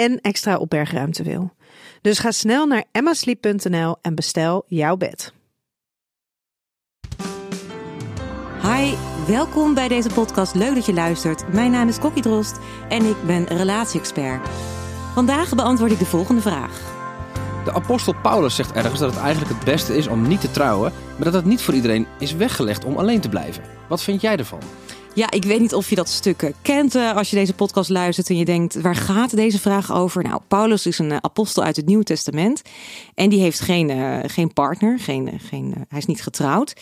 en extra opbergruimte wil. Dus ga snel naar emmasleep.nl en bestel jouw bed. Hi, welkom bij deze podcast. Leuk dat je luistert. Mijn naam is Kokkie Drost en ik ben relatie-expert. Vandaag beantwoord ik de volgende vraag. De apostel Paulus zegt ergens dat het eigenlijk het beste is om niet te trouwen, maar dat het niet voor iedereen is weggelegd om alleen te blijven. Wat vind jij ervan? Ja, ik weet niet of je dat stuk kent uh, als je deze podcast luistert en je denkt, waar gaat deze vraag over? Nou, Paulus is een uh, apostel uit het Nieuwe Testament en die heeft geen, geen partner, geen, geen, hij is niet getrouwd.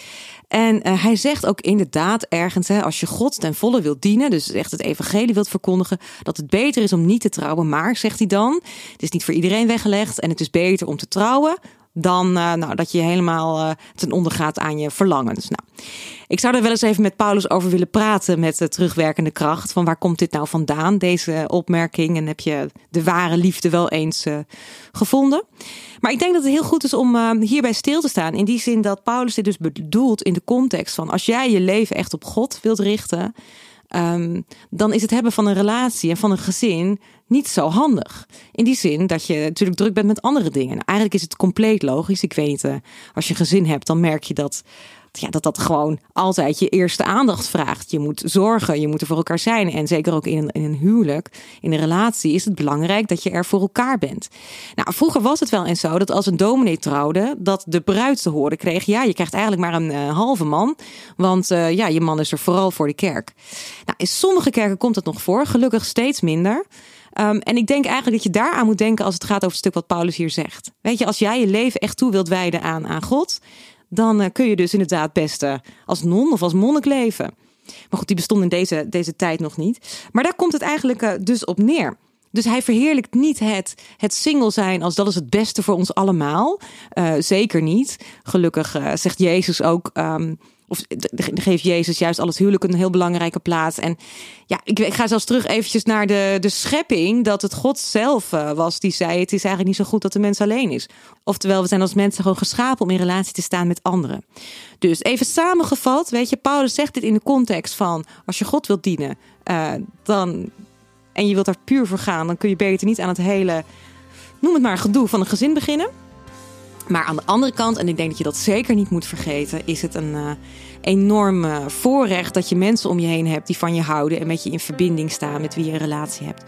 En hij zegt ook inderdaad ergens, hè, als je God ten volle wilt dienen, dus echt het evangelie wilt verkondigen, dat het beter is om niet te trouwen. Maar, zegt hij dan, het is niet voor iedereen weggelegd en het is beter om te trouwen dan uh, nou, dat je helemaal uh, ten onder gaat aan je verlangens. Nou, ik zou er wel eens even met Paulus over willen praten met de terugwerkende kracht. Van waar komt dit nou vandaan, deze opmerking? En heb je de ware liefde wel eens uh, gevonden? Maar ik denk dat het heel goed is om hierbij stil te staan. In die zin dat Paulus dit dus bedoelt in de context van als jij je leven echt op God wilt richten. Um, dan is het hebben van een relatie en van een gezin niet zo handig. In die zin dat je natuurlijk druk bent met andere dingen. Nou, eigenlijk is het compleet logisch. Ik weet, uh, als je gezin hebt, dan merk je dat ja, dat dat gewoon altijd je eerste aandacht vraagt. Je moet zorgen, je moet er voor elkaar zijn. En zeker ook in een, in een huwelijk, in een relatie, is het belangrijk dat je er voor elkaar bent. Nou, vroeger was het wel eens zo dat als een dominee trouwde, dat de bruid te horen kreeg: ja, je krijgt eigenlijk maar een uh, halve man, want uh, ja, je man is er vooral voor de kerk. Nou, in sommige kerken komt dat nog voor, gelukkig steeds minder. Um, en ik denk eigenlijk dat je daaraan moet denken als het gaat over het stuk wat Paulus hier zegt. Weet je, als jij je leven echt toe wilt wijden aan, aan God, dan uh, kun je dus inderdaad best uh, als non of als monnik leven. Maar goed, die bestond in deze, deze tijd nog niet. Maar daar komt het eigenlijk uh, dus op neer. Dus hij verheerlijkt niet het, het single zijn als dat is het beste voor ons allemaal. zeker niet. Gelukkig zegt Jezus ook. Um, of geeft Jezus juist al het huwelijk een heel belangrijke plaats. En ja, ik, ik ga zelfs terug eventjes naar de, de schepping. Dat het God zelf uh, was die zei: Het is eigenlijk niet zo goed dat de mens alleen is. Oftewel, we zijn als mensen gewoon geschapen om in relatie te staan met anderen. Dus even samengevat, weet je, Paulus zegt dit in de context van: Als je God wilt dienen, dan. En je wilt daar puur voor gaan, dan kun je beter niet aan het hele. Noem het maar gedoe van een gezin beginnen. Maar aan de andere kant, en ik denk dat je dat zeker niet moet vergeten, is het een uh, enorm uh, voorrecht dat je mensen om je heen hebt die van je houden en met je in verbinding staan, met wie je een relatie hebt.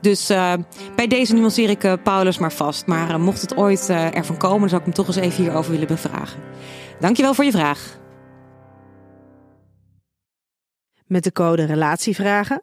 Dus uh, bij deze nuanceer ik Paulus maar vast. Maar mocht het ooit ervan komen, dan zou ik hem toch eens even hierover willen bevragen. Dankjewel voor je vraag. Met de code RELATIEVRAGEN